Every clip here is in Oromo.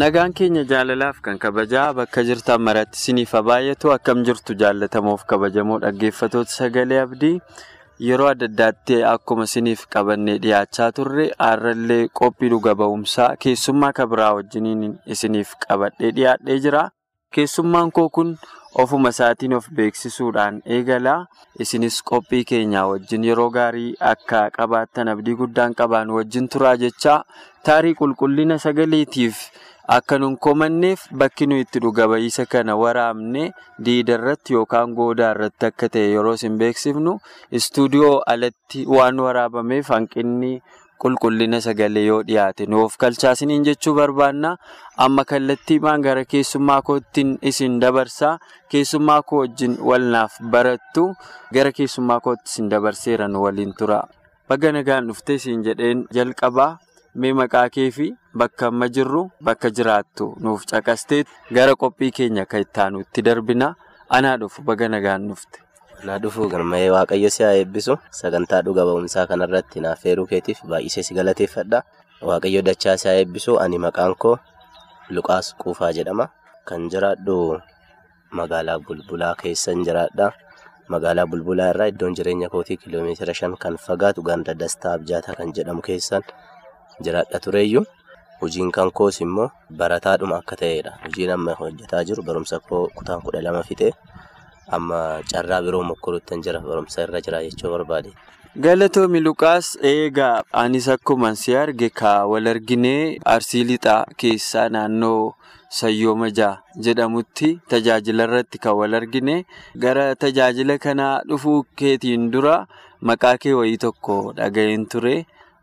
Nagaan keenya jaalalaaf kan kabajaa bakka jirtan maratti isiniif haa baay'atu akkam jirtu jaalatamuuf kabajamoo dhaggeeffatoota sagalee abdii yeroo adda addaatti akkuma isiniif qabannee dhiyaachaa turre har'allee qophii dhuga ba'umsaa keessummaa kabiraa wajjiniin isiniif qabadhee dhiyaadhee jira. Keessummaan koo kun ofuma isaatiin of beeksisuudhaan eegala. Isinis qophii keenyaa wajjin yeroo gaarii akka qabaattan abdii guddaan qabaan wajjin turaa jechaa taarii qulqullina sagaleetiif. Akka nun komanneef bakki nuyi itti dhuga ba'iisa kana waraabne diida irratti yookaan goodaa irratti akka ta'e yeroo isin beeksifnu istuudiyoo alatti waan waraabameef hanqinni qulqullina sagalee yoo dhiyaate nuuf kalchaasiniin jechuu barbaanna. Amma kallattiidhaan gara keessummaa koottiin isin dabarsaa keessummaa koo wajjin walnaaf barattu gara keessummaa kootti isin dabarseera nu waliin tura. Baga nagaan dhuftee isin jedheen jalqabaa. Mee maqaa kee fi bakka amma jirru bakka jiraattu nuuf caqastee gara qophii keenya kan itti darbina. Anaa dhufu baga nagaan dhufte. Anaa dhufu galma'ee waaqayyo si haa eebbisu. Sagantaa dhuga ba'umsaa kanarratti naaf heeruu keetiif baay'isee si galateeffadha. Waaqayyo dachaa si haa eebbisu. Ani maqaan koo Luqaas Quufaa jedhama. Kan jiraadhu magaalaa Bulbulaa keessan jiraadha. Magaalaa Bulbulaa irraa iddoon jireenya kootii kiiloomeetira shan kan fagaatu ganda Dastaa Abjaataa kan jedhamu keessan. Jiraadha tureeyyuu hojiin kan koos immoo barataadhuma akka ta'edha hojiin amma hojjetaa jiru barumsa koo kutaan kudha lama fixee amma carraa biroo mokkoruutti jira barumsa irra jira jechuu barbaade. Galatoomi Luqaas eegaa anis akkuma si arge ka wal arginee arsii lixaa keessaa naannoo Sayyoomajaa jedhamutti tajaajila irratti kan wal argine gara tajaajila kanaa dhufuu keetiin dura maqaa kee wayii tokko dhaga'een ture.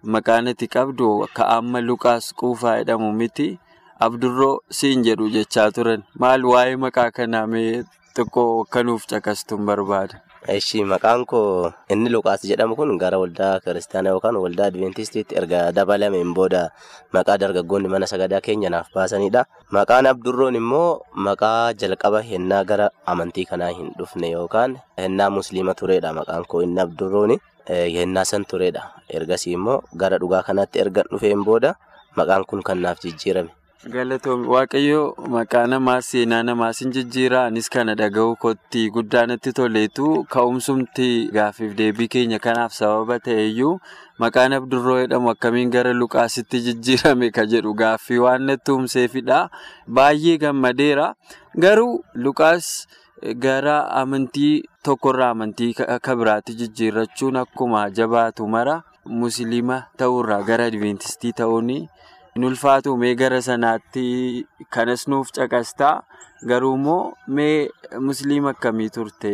Maqaan ati qabdu akka amma Luqaas Quufaa jedhamu miti. Abdurroo siin jedhu jechaa turan. Maal waa'ee maqaa kanaa mee xiqqoo akkanuuf caqastuun barbaada? Ishii maqaan koo inni Luqaas jedhamu kun gara waldaa kiristaanaa yookaan waldaa Adiventistiitti erga dabalameen booda maqaa dargaggoonni mana sagadaa keenya naaf baasanidha. Maqaan Abdurroon immoo maqaa jalqaba hennaa gara amantii kanaa hin dhufne yookaan hennaa musliima turedha maqaan koo inni Abdurrooni. Yennaa san turedha. Ergasii immoo gara dhugaa kanaatti erga dhufeen booda maqaan kun kan naaf jijjiirame. Galatoomii Waaqayyoo maqaa namaas seenaa namaas hin jijjiiraa anis kana dhaga'uu kootti guddaa natti toleetu ka'umsumti gaaffiif deebii keenya kanaaf sababa ta'eyyuu maqaan Abdurroo jedhamu akkamiin gara Luqaasitti jijjiirame ka jedhu gaaffii waan natti humseefidha. Baay'ee gammadeera. Garuu Luqaas. Gara amantii tokkorraa amantii akka biraatti jijjiirrachuun akkuma jabaatu mara musliima ta'urraa gara adventistii ta'uun hin ulfaatu. Mee gara sanaatti kanas nuuf caqastaa. Garuu immoo mee musliima akkamii turte?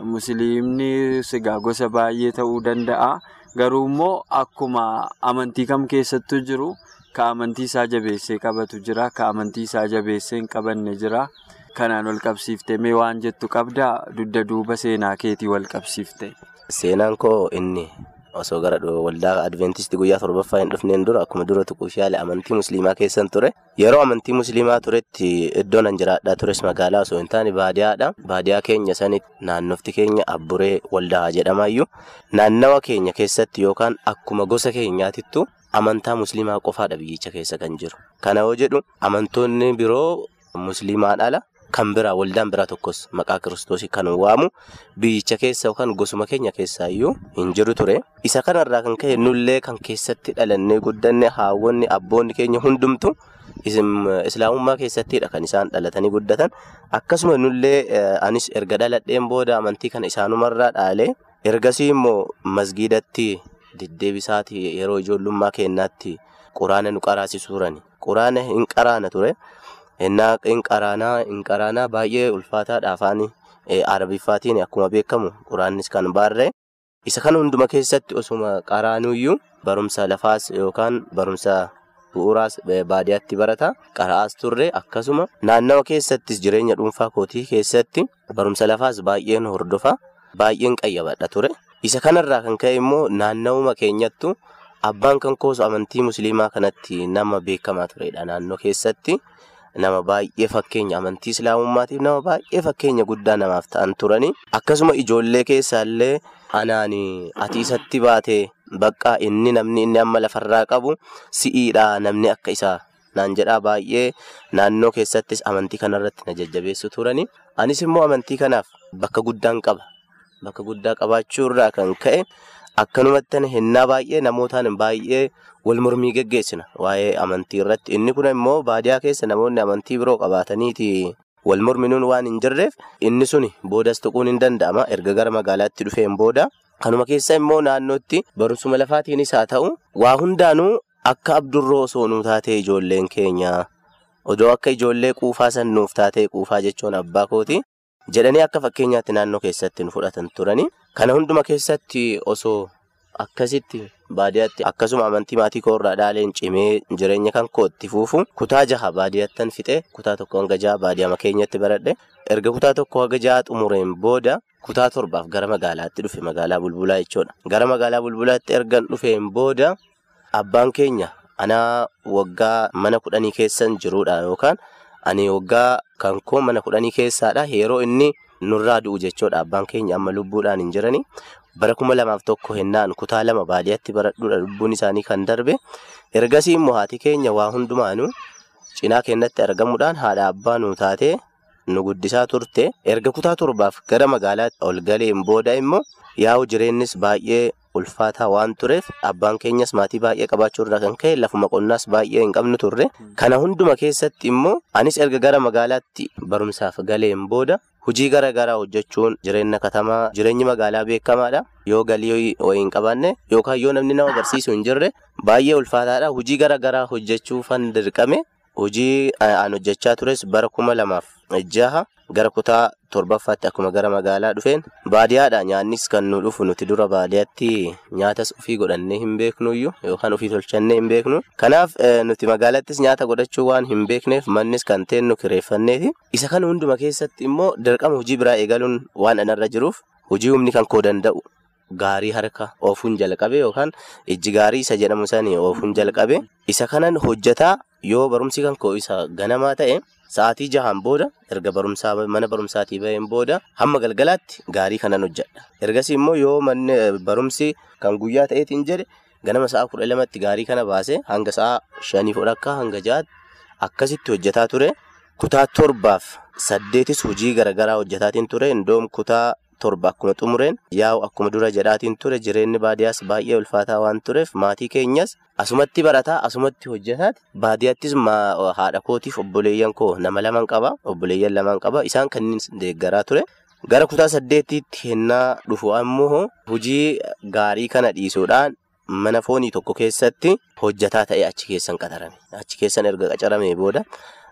Musliimni sigaa gosa baay'ee ta'uu danda'a. Garuu immoo akkuma amantii kam keessattuu jiru? Ka amantii isaa jabeessee qabatu jira. Ka amantii isaa jabeessee hin qabanne jira. Kanaan wal qabsiiftee mee waan jettu qabdaa dugda duuba seenaa keetii wal qabsiifte. Seenaan koo inni osoo gara waldaa Adventistii guyyaa torbaffaa hin dhufneen dura akkuma dura tuquuf yaale amantii musliimaa keessan ture. Yeroo amantii musliimaa turetti iddoon an jiraadhaa tures magaalaa osoo hin taane baadiyyaadha. Baadiyyaa keenya sanitti naannofti keenya abburee waldaa jedhamayyuu naannawa keenya keessatti yookaan akkuma gosa keenyaatittu amantaa musliimaa qofaadha biyyicha keessa kan jiru. Kana yoo jedhu amantoonni biroo musliimaan. Kan biraa waldaan biraa tokkos maqaa kiristoosii kan waamu biyyicha keessa yookaan gosuma keenya keessaayyuu hin jiru ture. Isa kanarraa kan ka'e nullee kan keessatti dhalannee guddanne haawwanni abboonni keenya hundumtu islaamummaa keessattidha kan isaan dhalatanii guddatan. Akkasuma nullee anis erga dhaladheen booda amantii kana isaanumarraa dhaalee ergasii immoo masgiidatti deddeebisaati yeroo ijoollummaa keenyaatti quraana nu qaraasisuurani. Quraana hin qaraana ture. Innaa inqaraanaa inqaraanaa baay'ee ulfaataadha afaan arabiffaatiin akkuma beekamu quraannis kan baarree Isa kana hunduma keessatti osuma qaraanuyyuu barumsa lafaas yookaan barumsa bu'uuraas baadiyyaatti barata. Qara'aas turre akkasuma naannawa keessattis jireenya dhuunfaa kootii keessatti barumsa lafaas baay'een hordofa. Baay'een qayyabadha ture. Isa kanarraa kan ka'e immoo naannawuma keenyattu abbaan kan koosu amantii musliimaa kanatti nama beekamaa turedha naannoo keessatti. Nama baay'ee fakkeenya amantii islaamummaatiif nama baay'ee fakkeenya guddaa namaaf ta'an turani. Akkasuma ijoollee keessaallee anaan ati isatti baatee bakka inni namni inni amma lafarraa qabu si'iidha namni akka isaa naan jedhaa baay'ee naannoo keessattis amantii kanarratti na jajjabeessu turani. Anis immoo amantii kanaaf bakka guddaan qaba. Bakka guddaa qabaachuurraa kan ka'e akkanumatti hennaa baay'ee namootaan baay'ee wal mormii geggeessina waa'ee amantii irratti. Inni kun immoo baadiyaa keessa namoonni amantii biroo qabaataniiti wal morminuun waan hin jirreef inni suni boodas tuquun hin danda'ama erga gara magaalaatti dhufeen booda. Kanuma keessa immoo naannootti barumsuma lafaatiinis haa ta'u waa hundaanuu akka abdurroo osoo nuu taatee ijoolleen keenya odoo akka ijoollee quufaa san nuuf taatee quufaa jechuun abbaa kooti. Jedhanii akka fakkeenyaatti naannoo keessatti nu fudhatan turani. Kana hunduma keessatti osoo akkasitti baadiyyaatti akkasuma amantii maatii koo irraa dhaaleen cimee jireenya kan kootti fuufu kutaa jaha baadiyyaattan fixe kutaa tokko hanga jaha baadiyyaa keenyatti baradhe erga kutaa tokko hanga jaha xumureen booda kutaa torbaaf gara magaalaatti dhufe magaalaa bulbulaa jechuudha. Gara magaalaa bulbulaatti ergan dhufeen booda abbaan keenya anaa waggaa mana kudhanii keessan jirudha yookaan ani waggaa kan koo mana kudhanii keessaadha. Yeroo inni nurraa du'u jechuudha. Abbaan keenya amma lubbuudhaan hin jirani bara kuma lamaaf tokko hennaan kutaa lama baadiyyaatti baradhuudha lubbuun isaanii kan darbe. Ergasii immoo haati keenya waa hundumaanuu cinaa keenyatti argamuudhaan haadha abbaa nu taatee nu guddisaa turte. Erga kutaa torbaaf gara magaalaatti ol galeen booda immoo yaa'u jireennis baay'ee ulfaataa waan tureef abbaan keenyas maatii baay'ee qabaachuurraa kan ka'e lafuma qonnaas baay'ee hin qabnu turre. Kana hunduma keessatti immoo anis erga gara magaalaatti barumsaaf galeen booda hojii gara garaa hojjechuun jireenya katamaa jireenyi magaalaa beekamaadha. Yoo galii wayii hin qabaanne yookaan yoo namni nama barsiisu hin jirre baay'ee ulfaataadha. Hojii gara garaa hojjechuufan dirqame hojii aan hojjechaa tures bara kuma lamaaf jaha gara kutaa torbaffaatti akkuma gara magaalaa dhufeen baadiyyaadha nyaannis kan nu dhufu nuti dura baadiyyaatti nyaatas ofii godhannee hin beeknuyyuu yookaan ofii tolchannee hin beeknu kanaaf nuti magaalattis nyaata godhachuu waan hin beekneef mannis kan ta'e nu kireeffanneeti. Isa kana hunduma keessatti immoo dirqama hojii biraa eegaluun waan anarra jiruuf hojii humni kan koo danda'u gaarii harka oofuun jalqabe yookaan ijji gaarii isa jedhamu sanii oofuun jalqabe. Isa kanan hojjetaa yoo barumsi kan koo isa ganamaa ta'e Sa'aatii jahaan booda erga barumsaa mana barumsaatii baheen booda hamma galgalaatti gaarii kanan hojjedha. Ergasii immoo yoo manni barumsi kan guyyaa ta'eetiin jedhe ganama sa'a kudha lamatti gaarii kana baasee hanga sa'a shanii fudhakkaa hanga ja'aatti akkasitti hojjetaa ture. Kutaa torbaaf saddeetis hojii garaagaraa hojjetaatiin ture. Indoom kutaa torba akkuma xumureen yaa'u akkuma dura jedhaatiin ture jireenyi baadiyyaas baay'ee ulfaataa waan tureef maatii keenyas asumatti barataa asumatti hojjetaati baadiyyaattis haadha kootiif obboleeyyan koo nama lamaan qaba obboleeyyan lamaan qaba isaan kanneen deeggaraa ture. Gara kutaa saddeetiitti hennaa dhufu ammoo hojii gaarii kana dhiisuudhaan mana foonii tokko keessatti hojjetaa ta'e achi keessan qacarame. Achi keessan erga qacarame booda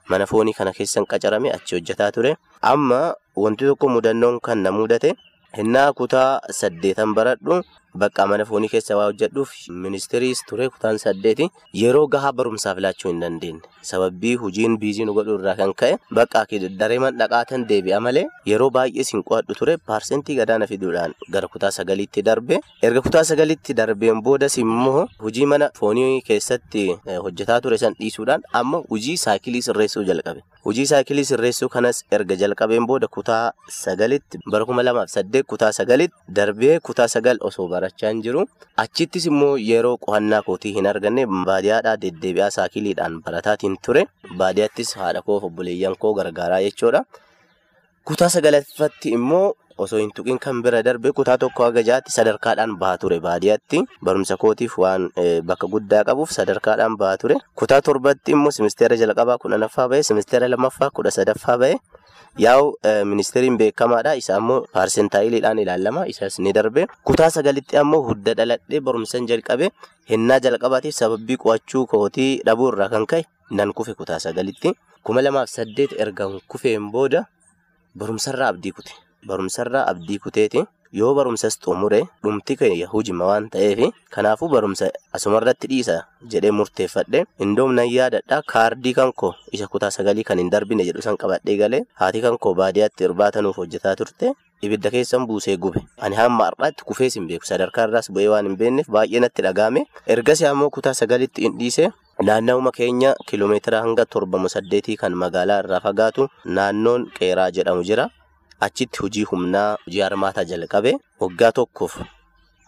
mana foonii kana keessan qacarame achi hojjetaa ture. Amma wanti tokko mudannoon kan na mudate hennaa kutaa saddeetan baradhu bakka mana foonii keessa waa hojjedhuuf ministiriis ture kutaan saddeeti yeroo gahaa barumsaaf laachuu hin dandeenye sababii hojiin biizii nu godhu irraa kan ka'e bakka dareeman dhaqaatan deebi'a malee yeroo baay'ee siin qo'adhu ture paarsentii gadaana fiduudhaan gara kutaa sagaliitti darbe erga kutaa sagaliitti darbeen boodas immoo hojii mana foonii keessatti hojjetaa ture san dhiisuudhaan amma hojii saayikilii sirreessuu jalqabe hojii saayikilii sirreessuu kanas erga jalqabeen booda kutaa sagalitti bara kuma kutaa sagalitti darbee kutaa sagal osoo barachaa hin jiru achittis immoo yeroo qo'annaa kootii hin arganne baadiyyaadhaa deddeebi'aa saayikiliidhaan barataatiin ture baadiyyaattis haadha koo obboleeyyan koo gargaaraa jechuudha. Kutaa sagalaffatti immoo osoo hin tuqin kan bira darbe kutaa tokko haga jaatti sadarkaadhaan bahaa ture baadiyyaatti barumsa kootiif waan bakka guddaa qabuuf sadarkaadhaan bahaa ture. Kutaa torbatti immoo simisteera jalqabaa kudhanaffaa bahe simisteera lammaffaa kudha sadaffaa bahe yaa'u ministeeriin beekamaadha. Isa ammoo paarsentaayiliidhaan ilaalama isas ni darbe. Kutaa sagalitti ammoo hudda dhaladhee barumsan jalqabe hennaa jalqabaatiif sababii qo'achuu kootii dhabuu irraa kan ka'e nan kufe kutaa sagalitti. kuma lamaaf saddeet erga kufeen booda barumsarraa abdii kute. Barumsarraa abdii kuteeti yoo barumsas xumure dhumti keenya hujima waan ta'eef kanaafuu barumsa asumarratti dhiisa jedhee murteeffadhe indoomnan yaadadha. Kaardii kan koo isa kutaa sagalii kan hin darbine jedhu san qabadhee galee haati kan koo baadiyyaatti irbaata nuuf hojjetaa turte ibidda keessan buusee gube. Ani hamma har'aatti kufees hin beeku. Sadarkaa irraas bu'ee waan hin beekneef baay'ee natti dhagahame ergasii ammoo kutaa sagalitti hin dhiise. Naannawuma keenya kiiloomeetira hanga torbamu saddeetii kan magaalaa irraa fagaatu naannoon qeeraa jedhamu jira. Achitti hojii humnaa hojii harmaataa jalqabe waggaa tokkoof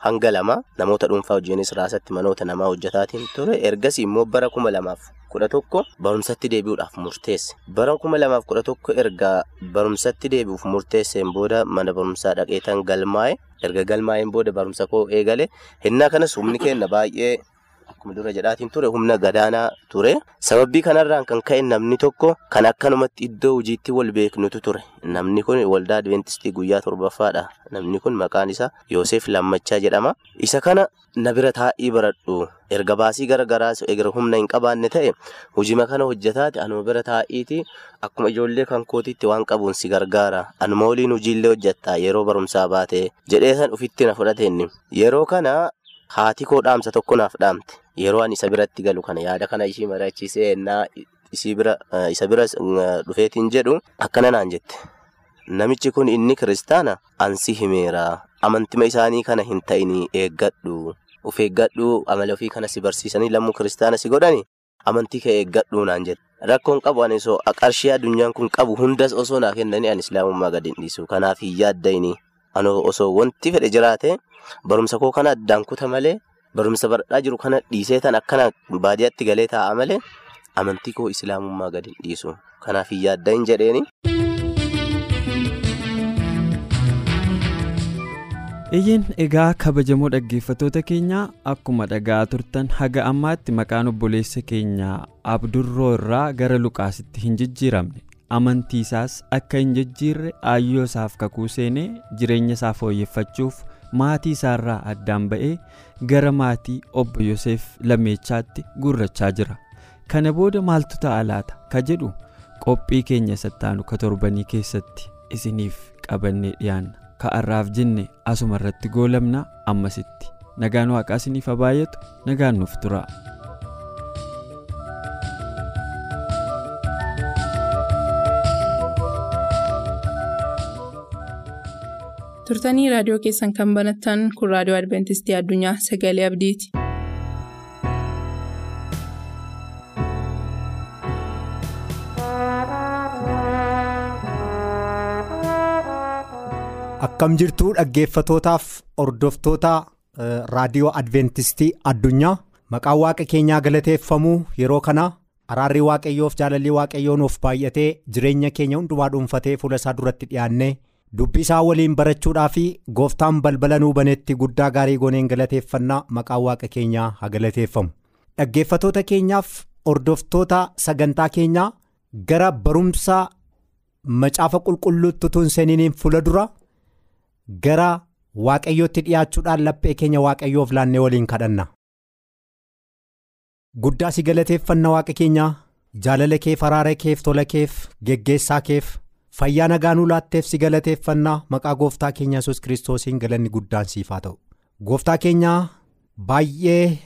hanga lama namoota dhuunfaa hojiinis raasatti manoota namaa hojjetaatiin ture. Ergasii immoo bara kuma lamaaf kudha tokko barumsatti deebi'uudhaaf murteesse. Bara kuma lamaaf kudha tokko erga barumsatti deebi'uuf murteesseen booda mana barumsaa dhaqeetan galmaa'e erga galmaa'een booda barumsa koo eegale hinnaa kanas humni kenna baay'ee akkuma dura jedhaatiin ture humna gadaanaa ture. Sababii kanarraan kan ka'e namni tokko kan akkanumatti iddoo hojiitti wal beeknutu ture. Namni kun waldaa adventistii guyyaa torbaffaadha. Namni kun maqaan isaa yoosef lammachaa jedhama. Isa kana na bira taa'ii baradhu. Erga baasii garagaraas humna hin qabaanne ta'e hojima kana hojjetaati anuma bira taa'iiti. Akkuma ijoollee kan kootiitti waan qabuun si gargaara. Anuma waliin hojiillee hojjettaa yeroo barumsaa baate jedhee san ufitti na fudhateenni yeroo kana haati koo dhaamsa tokko naaf dhaamte. Yeroo ani isa biratti galu kana yaada kana ishii marachiisee ennaa bira isa bira dhufeetiin jedhu akkana naan jette. Namichi kun inni kiristaana? Ansi himeera. Amantima isaanii kana hin ta'inii eeggadhu. Of eeggadhu amala ofii kana si barsiisanii lammuu kiristaana si godhani amantii kee eeggadhu naan jette. Rakkoon qabu ani osoo qarshii addunyaan kun qabu hundas osoo naa kennanii ani islaamummaa gadi hin dhiisu. Kanaaf hin yaaddayini ani osoo wanti fedhe jiraate barumsa koo kana addaan kuta malee barumsa baradhaa jiru kana dhiisee tan akkana baadiyyaatti galee taa'a malee amantii koo islaamummaa gadi hin dhiisu kanaaf hin yaaddayin jedheeni. Iyyin egaa kabajamoo dhaggeeffattoota keenyaa akkuma dhagaa turtan haga ammaatti maqaan obboleessa keenyaa abdurroo irraa gara luqaasitti hin jijjiiramne amantii isaas akka hin jijjiirre aayyoo isaaf kakuu seenee jireenya isaa fooyyeffachuuf maatii isaarraa addaan ba'ee gara maatii obbo Yoseef Lameechaatti gurrachaa jira kana booda maaltu ta'a laata ka jedhu qophii keenya sattaanu ka torbanii keessatti isiniif qabannee dhiyaanna. ka'arraaf jenne asuma irratti goolabna ammasitti nagaan waaqaa isiniif haa baay'atu nagaan nuuf tura. Turtanii raadiyoo keessan kan banattan kun raadiyoo adventistii addunyaa sagalee abdiiti. akkam jirtuu dhaggeeffatootaaf hordoftoota raadiyoo adventistii addunyaa maqaan waaqa keenyaa galateeffamuu yeroo kana araarri waaqayyoof jaalalli waaqayyoo nuuf baay'atee jireenya keenya hundumaa dhuunfatee fuula isaa duratti dhiyaannee dubbii isaa waliin barachuudhaa fi gooftaan balbala nuu banetti guddaa gaarii gooneen galateeffannaa maqaan waaqa keenyaa haa galateeffamu dhaggeeffatoota keenyaaf hordoftoota sagantaa keenyaa gara barumsa macaafa qulqulluutti seeniiniin fuula dura. gara waaqayyootti dhiyaachuudhaan laphee keenya waaqayyoof laannee waliin kadhanna. Guddaa si galateeffanna waaqa keenyaa jaalala keef araara keef tola keef geggeessaa keef fayyaa nagaa nuu laatteef si galateeffannaa maqaa gooftaa keenya yesus kiristoosiin galanni guddaan siif haa ta'u. Gooftaa keenyaa baay'ee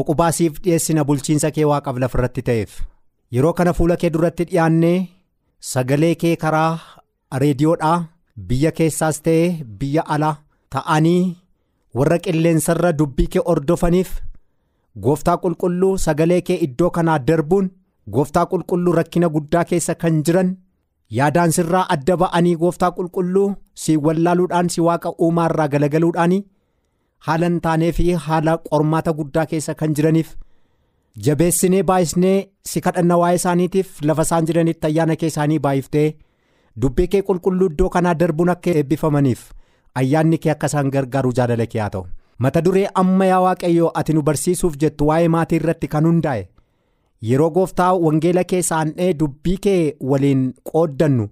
oqubaa siif dhiyeessina bulchiinsa kee waaqaaf lafarratti ta'eef yeroo kana fuula kee duratti dhiyaannee sagalee kee karaa reediyoodhaa. biyya keessaas ta'ee biyya alaa ta'anii warra qilleensarra dubbii kee ordofaniif gooftaa qulqulluu sagalee kee iddoo kanaa darbuun gooftaa qulqulluu rakkina guddaa keessa kan jiran yaadaan sirraa adda ba'anii gooftaa qulqulluu si wallaaluudhaan si waaqa uumaarraa galagaluudhaan haala hin taanee fi haala qormaata guddaa keessa kan jiraniif jabeessinee baay'isnee si kadhanna waa'ee isaaniitiif lafa isaan jiranitti ayyaana kee isaanii baay'iftee. dubbii kee qulqulluu iddoo kanaa darbuun akka eebbifamaniif ayyaanni kee akka isaan gargaaru jaalala kee haa ta'u mata duree amma yaa waaqayyoo ati nu barsiisuuf jettu waa'ee maatii irratti kan hundaa'e yeroo gooftaa wangeela kee saannee dubbii kee waliin qooddannu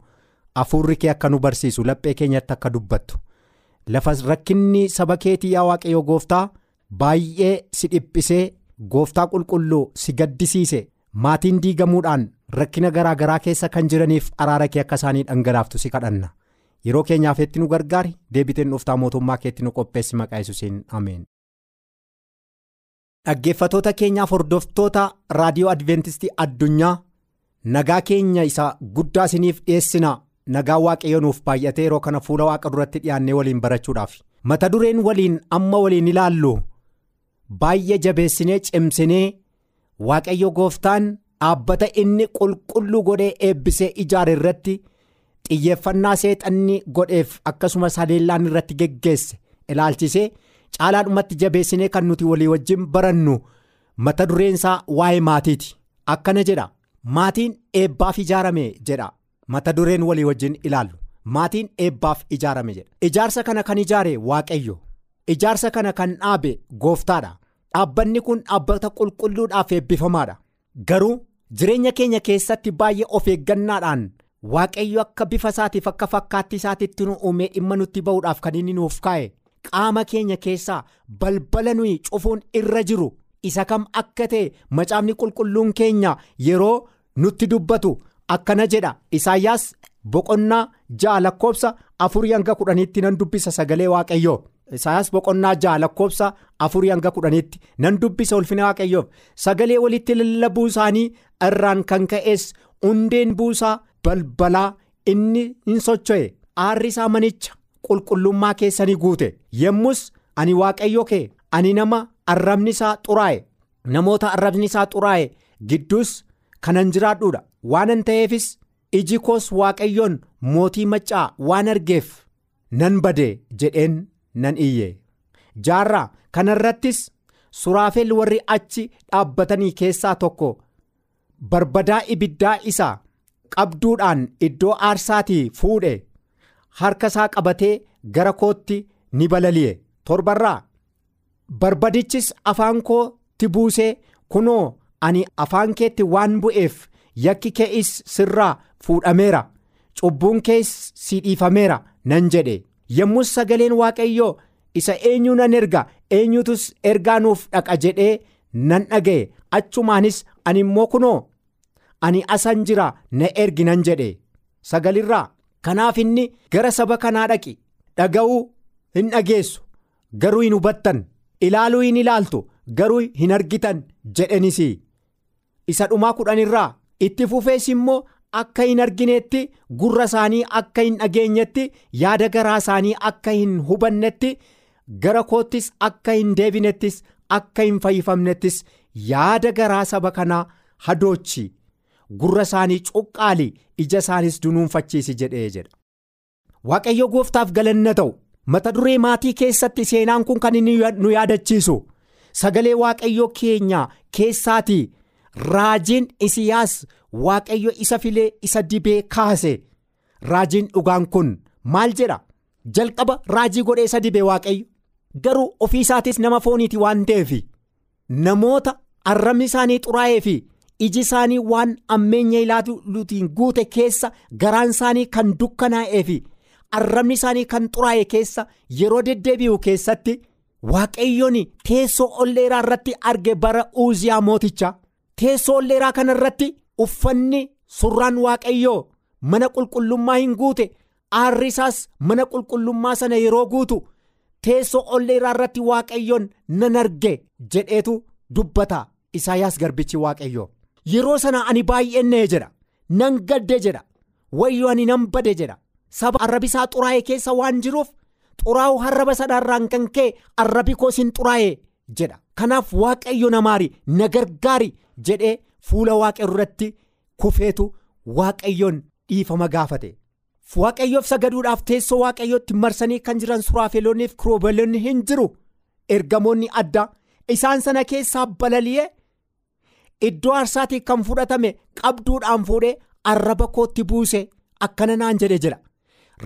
hafuurri kee akka nu barsiisu laphee keenyatti akka dubbattu lafa rakkinni saba keetii yaa waaqayyoo gooftaa baay'ee si dhiphisee gooftaa qulqulluu si gaddisiise maatiin diigamuudhaan. rakkina garaa garaa keessa kan jiraniif araara kee akka isaanii dhangalaaftu si kadhanna yeroo keenyaaf itti nu gargaari deebiteen dhuftaa mootummaa keetti nu qopheessi maqaa yesuusiin ameen. Dhaggeeffatoota keenyaaf hordoftoota raadiyoo adventistii addunyaa nagaa keenya isa guddaa isiniif dhiyeessina nagaa waaqayyo nuuf baay'atee yeroo kana fuula waaqa duratti dhiyaannee waliin barachuudhaaf mata dureen waliin amma waliin ilaallu baay'ee jabeessinee cimsinee waaqayyo gooftaan dhaabbata inni qulqulluu godhee eebbisee ijaare irratti xiyyeeffannaa seexanni godheef akkasumas haleellaan irratti geggeesse ilaalchisee. Caalaadhumatti jabeessinee kan nuti walii wajjin barannu mata dureensaa waa'ee maatiiti. Akkana jedha maatiin eebbaaf ijaarame jedha. Mata dureen walii wajjin ilaallu. Maatiin eebbaaf ijaarame jedha. Ijaarsa kana kan ijaare waaqayyo. Ijaarsa kana kan dhaabe gooftaadha. Dhaabbanni kun dhaabbata qulqulluudhaaf eebbifamaadha. Garuu jireenya keenya keessatti baay'ee of eeggannaadhaan waaqayyo akka bifa isaatiif akka fakkaatti isaatiitti nu uumee dhimma nutti ba'uudhaaf kan inni nuuf kaa'e. Qaama keenya keessaa balbala nuyi cufuun irra jiru. Isa kam akka ta'e macaafni qulqulluun keenya yeroo nutti dubbatu akkana jedha. Isaayyaas boqonnaa ja'a lakkoobsa afurii hanga kudhaniitti nan dubbisa sagalee waaqayyoo. Isaayyaas boqonnaa ja'a lakkoobsa afurii hanga kudhaniitti nan dubbisa ulfina waaqayyoof sagalee walitti lallabuu isaanii irraan kan ka'es hundeen buusaa balbalaa inni hin socho'e. Aarri isaa manicha. Qulqullummaa keessanii guute. Yommus ani waaqayyo kee ani nama arrabni isaa xuraa'e namoota arrabni isaa xuraa'e gidduus kanan jiraadhuudha waanan ta'eefis iji koos waaqayyoon mootii maccaa waan argeef nan bade jedheen nan iyye. Jaarraa kanarrattis suraafel warri achi dhaabbatanii keessaa tokko barbadaa ibiddaa isaa qabduudhaan iddoo aarsaatii fuudhe. Harka isaa qabatee gara kootti ni balali'e. Torbarraa barbadichis afaan kootti buusee kunoo ani afaan keetti waan bu'eef yakki kee'is sirraa fuudhameera. Cubbuun kees si dhiifameera nan jedhe. Yommus sagaleen waaqayyoo isa eenyu nan erga? Eenyutus ergaa nuuf dhaqa jedhee nan dhaga'e. Achumaanis ani immoo kunoo ani asan jira na ergi nan jedhe. Sagalirraa. Kanaaf inni gara saba kanaa dhaqi dhaga'uu hin dhageessu garuu hin hubattan ilaaluu hin ilaaltu garuu hin argitan jedhenis isa dhumaa kudhanirraa itti fufees immoo akka hin arginetti gurra isaanii akka hin dhageenyetti yaada garaa isaanii akka hin hubannetti gara koottis akka hin deebinettis akka hin fayyifamnettis yaada garaa saba kanaa hadoochi. Gurra isaanii cuqqaali ija isaanis dunuunfachiisi jedhee jedha. Waaqayyo gooftaaf galanna ta'u mata duree maatii keessatti seenaan kun kan inni nu yaadachiisu. Sagalee waaqayyo keenya keessaatii raajiin isiyaas waaqayyo isa filee isa dibee kaase. Raajiin dhugaan kun maal jedha? Jalqaba raajii godhee isa dibee waaqayyo. Garuu ofii isaatis nama fooniiti waan ta'eef namoota arrabni isaanii xuraa'ee fi. Iji isaanii waan ammeenya ilaaluutiin guute keessa garaan isaanii kan dukkanaa'ee fi arrabni isaanii kan xuraa'e keessa yeroo deddeebi'u keessatti waaqayyoon teessoo olleeraa irratti arge bara uuziyaa mooticha teessoo olleeraa kana irratti uffanni surraan waaqayyoo mana qulqullummaa hin guute aarri isaas mana qulqullummaa sana yeroo guutu teessoo olleeraa irratti waaqayyoon nan arge jedheetu dubbata isaayaas garbichi waaqayyoo. Yeroo sana ani baay'ennee jedha nan gadde jedha wayyoo ani nan bade jedha saba arrabi isaa xuraa'e keessa waan jiruuf xuraa'u harraba sanaarraan kan ka'e arrabi koos hin xuraa'e jedha. Kanaaf waaqayyo namaari na gargaari jedhee fuula waaqayyo irratti kufeetu waaqayyoon dhiifama gaafate. Waaqayyoof sagaduudhaaf teessoo waaqayyootti marsanii kan jiran suraafeloonniif kiroobeloonni hin jiru. Ergamoonni addaa isaan sana keessaa balali'ee. Iddoo aarsaatii kan fudhatame qabduudhaan fuudhee arraba kootti buuse akkana naan jedhe jedha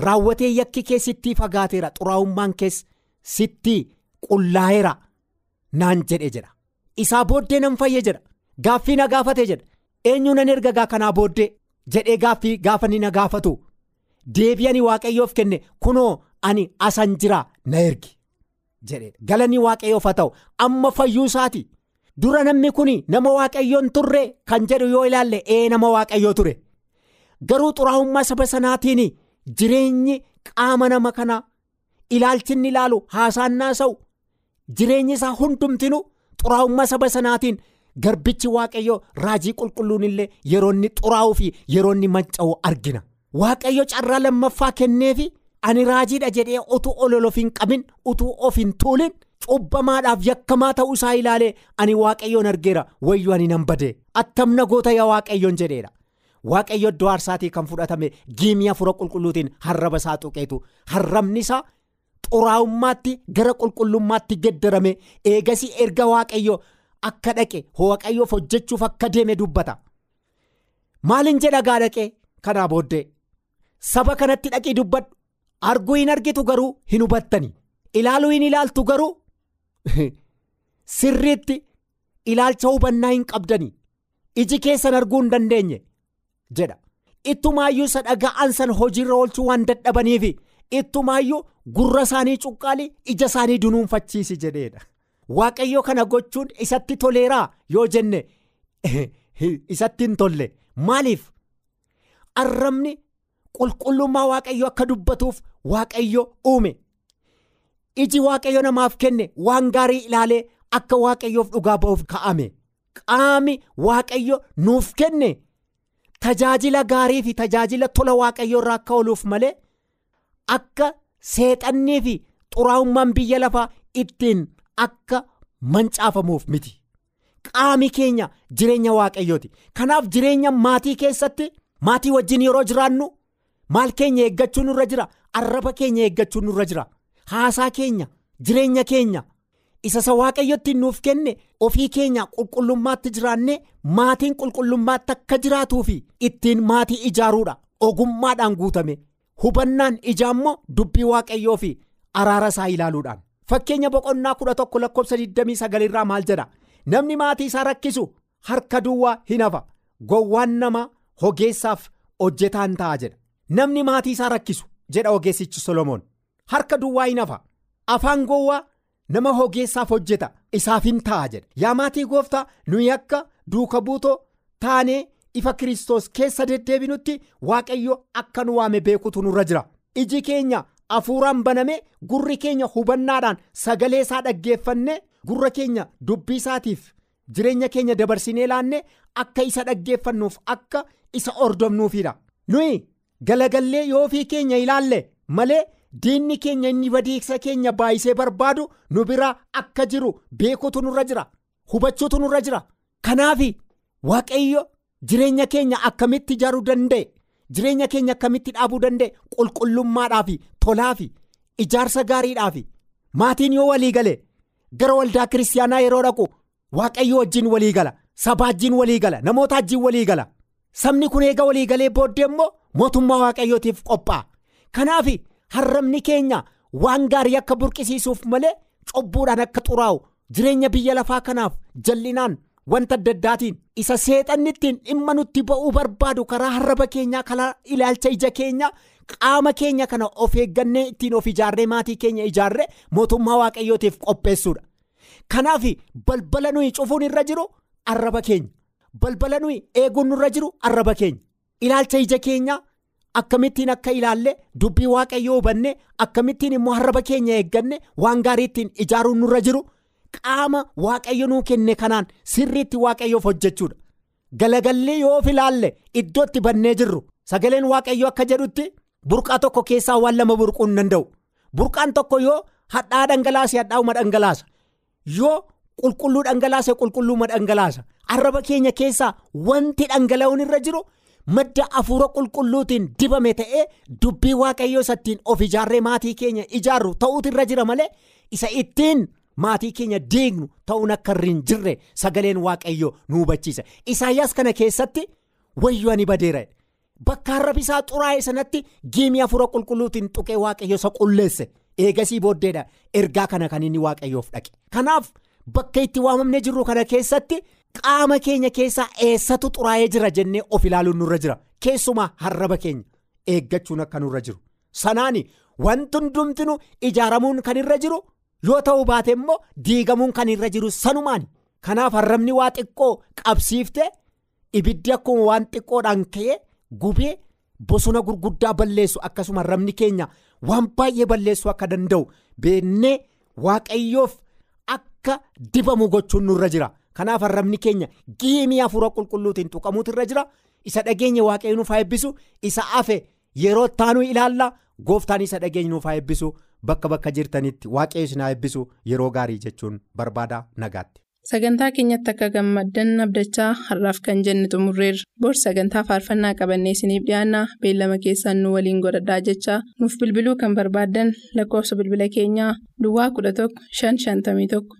raawwatee yakki kee sittii fagaateera xuraa'ummaan kees sittii qullaa'eera naan jedhe jedha isaa booddee nan fayye jedha gaaffii na gaafate jedha eenyu nan ergagaa kanaa booddee jedhee gaaffii gaafa ni na gaafatu. Deebi'anii waaqayyoof kenne kunoo ani asan jira na ergi jedhe. Galanii waaqayyoof haa ta'u. Amma fayyuu isaati. Dura namni kun nama waaqayyoon turre kan jedhu yoo ilaalle ee nama waaqayyoo ture garuu xuraa'ummaa saba sanaatiin jireenyi qaama nama kanaa ilaalchinni ilaalu haasaan sa'u jireenyi isaa hundumtinu xuraa'ummaa saba sanaatiin garbichi waaqayyo raajii qulqulluun illee yeroo inni xuraa'uu fi yeroo inni manca'u argina waaqayyo carraa lammaffaa kenneefi ani raajiidha jedhee utuu ol of hin qabin utuu of hin tuulin. Cubbamaadhaaf yakkamaa ta'uu isaa ilaalee ani waaqayyoon argeera wayyoo ani nan badee attamna goota yaa waaqayyoon jedheedha waaqayyo iddoo aarsaatii kan fudhatame giimii hafuura qulqulluutiin harraba isaa tuqeetu. Harrabni isaa xuraa'ummaatti gara qulqullummaatti geddarame. Eegasii erga waaqayyo akka dhaqe waaqayyoof hojjechuuf akka deeme dubbata. Maalin jedha gaa dhaqee? Kanaa booddee. Saba kanatti dhaqii dubbadhu. Arguu hin argitu garuu hin hubattani. Ilaaluu hin ilaaltu garuu. sirriitti ilaalcha hubannaa hin qabdani iji keessan arguu hin dandeenye jedha. Ittumaayyuu isa dhaga'an san hojiirra oolchuu waan dadhabaniif ittumaayyuu gurra isaanii cuqqaalii ija isaanii dunuunfachiisi jedheedha. Waaqayyo kana gochuun isatti toleeraa? Yoo jenne isatti hin tolle. Maaliif? Arrabni qulqullummaa waaqayyo akka dubbatuuf waaqayyo uume. Iji waaqayyo namaaf kenne waan gaarii ilaalee akka waaqayyoof dhugaa ba'uuf ka'ame. Qaami waaqayyo nuuf kenne. Tajaajila gaarii fi tajaajila tola waaqayyo irraa akka ooluuf malee akka seexannii fi xuraa'ummaan biyya lafaa ittiin akka mancaafamuuf miti. Qaami keenya jireenya waaqayyooti. Kanaaf jireenya maatii keessatti maatii wajjin yeroo jiraannu maal keenya eeggachuu nurra jira? Arraba keenya eeggachuu nurra jira. Haasaa keenya jireenya keenya. Isa isa waaqayyotti nuuf kenne ofii keenya qulqullummaatti jiraannee maatiin qulqullummaatti akka jiraatuu fi ittiin maatii ijaaruudha. Ogummaadhaan guutame hubannaan ijaa immoo dubbii waaqayyoo fi araara isaa ilaaluudhaan. Fakkeenya boqonnaa kudha tokko lakkoofsa 29 irraa maal jedha? Namni maatii isaa rakkisu harka duwwaa hin hafa. Gowwaan nama hogeessaaf hojjetaan ta'a jedha. Namni maatii isaa rakkisu jedha ogeessichi solomoon. Harka duwwaa hin hafa afaan gowwaa nama hogeessaaf hojjeta isaaf hin ta'a jedha yaa maatii gooftaa nuyi akka duuka buutoo taanee ifa kiristoos keessa deddeebinutti waaqayyo akka nu waame beekutu nurra jira iji keenya hafuuraan baname gurri keenya hubannaadhaan sagalee isaa dhaggeeffanne gurra keenya dubbii isaatiif jireenya keenya dabarsinee laanne akka isa dhaggeeffannuuf akka isa ordofnuufidha nuyi galagallee yoo ofii keenya ilaalle malee. Diinni keenya inni badiisa keenya baay'isee barbaadu nu biraa akka jiru beekutu nurra jira hubachuutu nurra jira. Kanaaf waaqayyo jireenya keenya akkamitti ijaaruu danda'e? Jireenya keenya akkamitti dhaabuu danda'e? Qulqullummaadhaa fi tolaa fi ijaarsa gaariidhaa fi maatiin yoo walii gale gara waldaa kiristaanaa yeroo dhaqu waaqayyo wajjin walii gala sabaa wajjin walii gala namoota wajjin walii gala. Sabni kun eega walii galee booddee immoo mootummaa waaqayyootiif qophaa'a kanaaf. Harrabni keenya waan gaarii akka burqisiisuuf malee cobbuudhaan akka xuraa'u jireenya biyya lafaa kanaaf jallinaan wanta adda addaatiin isa seexanni ittiin dhimma nutti ba'uu barbaadu karaa harraba keenyaa karaa ilaalcha ija keenya qaama keenya kana of eeggannee ittiin of ijaarree maatii keenya ijaarree mootummaa waaqayyootiif qopheessuudha kanaaf balbala nuyi cufuun irra jiru arraba keenya balbala nuyi eeguun nurra jiru arraba keenya ilaalcha ija keenyaa. Akkamittiin akka ilaalle dubbii waaqayyoo hubanne akkamittiin immoo harraba keenya eegganne waan gaarii ittiin ijaaruun nurra jiru qaama waaqayyo nuu kenne kanaan sirriitti waaqayyoof hojjechuudha. Galagallee yoo of ilaalle iddootti bannee jirru. Sagaleen waaqayyo akka jedhutti burqaa tokko keessaa waan lama burquu hin danda'u. Burqaan tokko yoo hadhaa dhangalaase hadhaa'uma dhangalaasa. Yoo qulqulluu dhangalaase qulqulluuma dhangalaasa. Arraba keenya keessaa wanti dhangala'uun irra jiru. Madda afuura qulqulluutiin dibame ta'ee dubbii waaqayyoo isattiin of ijaarree maatii keenya ijaarru ta'uutu irra jira malee isa ittiin maatii keenya diignu ta'uun akka irra hin jirre sagaleen waaqayyoo nu hubachiisa. Isaayyaas kana keessatti wayyoo ani badeera bakka arrabi isaa xuraa'e sanatti giimii afuura qulqulluutiin tuqee waaqayyo isa qulleesse. Eegasii booddeedha. Ergaa kana kan inni waaqayyoof dhaqe. Kanaaf bakka itti waamamne jirru kana keessatti. Qaama keenya keessaa eessatu xuraa'ee jira jennee of ilaaluun nurra jira. Keessumaa harraba keenya eeggachuun akka nurra jiru. Sanaani wanti hundumtinu ijaaramuun kan irra jiru yoo ta'uu baate immoo diigamuun kan irra jiru sanumaani kanaaf harrabni waa xiqqoo qabsiifte ibiddi akkuma waan xiqqoodhaan ka'ee gubee bosona gurguddaa balleessu akkasuma rabni keenya waan baay'ee balleessu akka danda'u beennee waaqayyoof akka dibamu gochuun nurra jira kanaaf rabni keenya giimii hafuura qulqulluutiin tuqamuutu irra jira isa dhageenya waaqayyo nuuf haa eebbisu isa hafe yeroo taanuu ilaalla gooftaan isa dhageenya nuuf haa eebbisu bakka bakka jirtanitti waaqayyo isin haa eebbisu yeroo gaarii jechuun barbaada nagaatti. Sagantaa keenyatti akka gammaddan abdachaa har'aaf kan jenne xumurreerra. Bor sagantaa faarfannaa qabannee isiniif dhiyaanna beellama keessaan nu waliin godhadhaa jechaa nuuf bilbiluu kan barbaaddan lakkoofsa bilbila keenyaa Duwwaa 11 551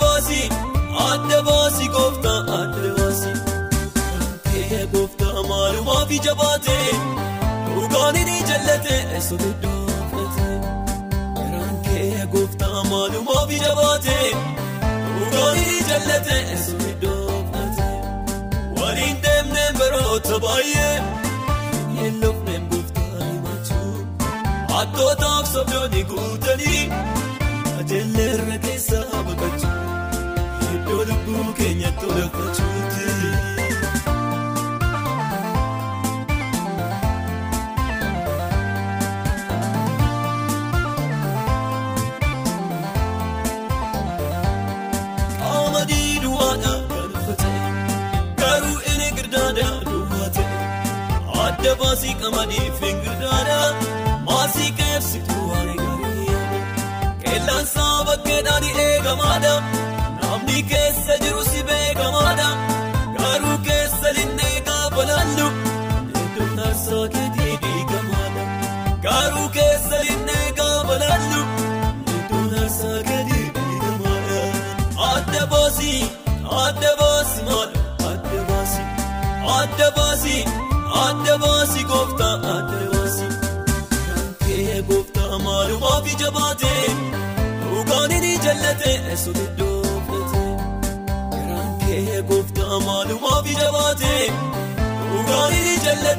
maalumaaf ija baatee dhugaan ni jallate eessoo iddoo fudhate garaan kee gooftaa maalumaaf ija baatee dhugaan ni jallate eessoo iddoo fudhate waliin deemnee baroota baay'ee hin lufneen gooftaa himachuu. Attootaaf sobdoonni guutanii ajeellee irra keessaa baqachuu iddoo lubbuu keenyatti olafachuuti. Adda baasii qamadii fi girdaadha. Maasii keessituu waan eegalee qeellaan saaba keedhaan eegamaadha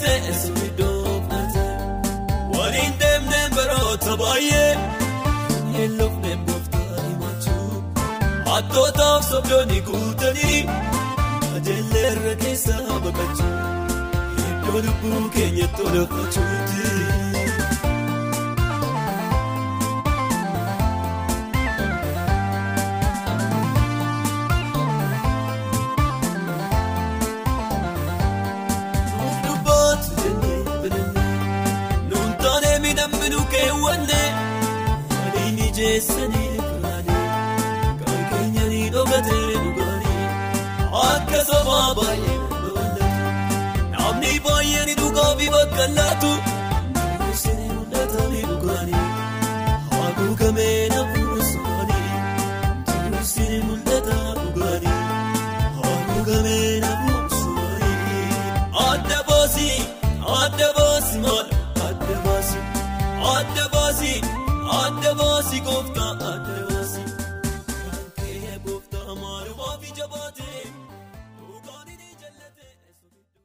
jallate eessoo iddoo fudhate waliin deemnee baroota baay'ee hin lufneen gooftaa himachuu attootaaf sobdoonni guutanii ajeellee irra keessaa baqachuu iddoo lubbuu keenyatti olafachuuti.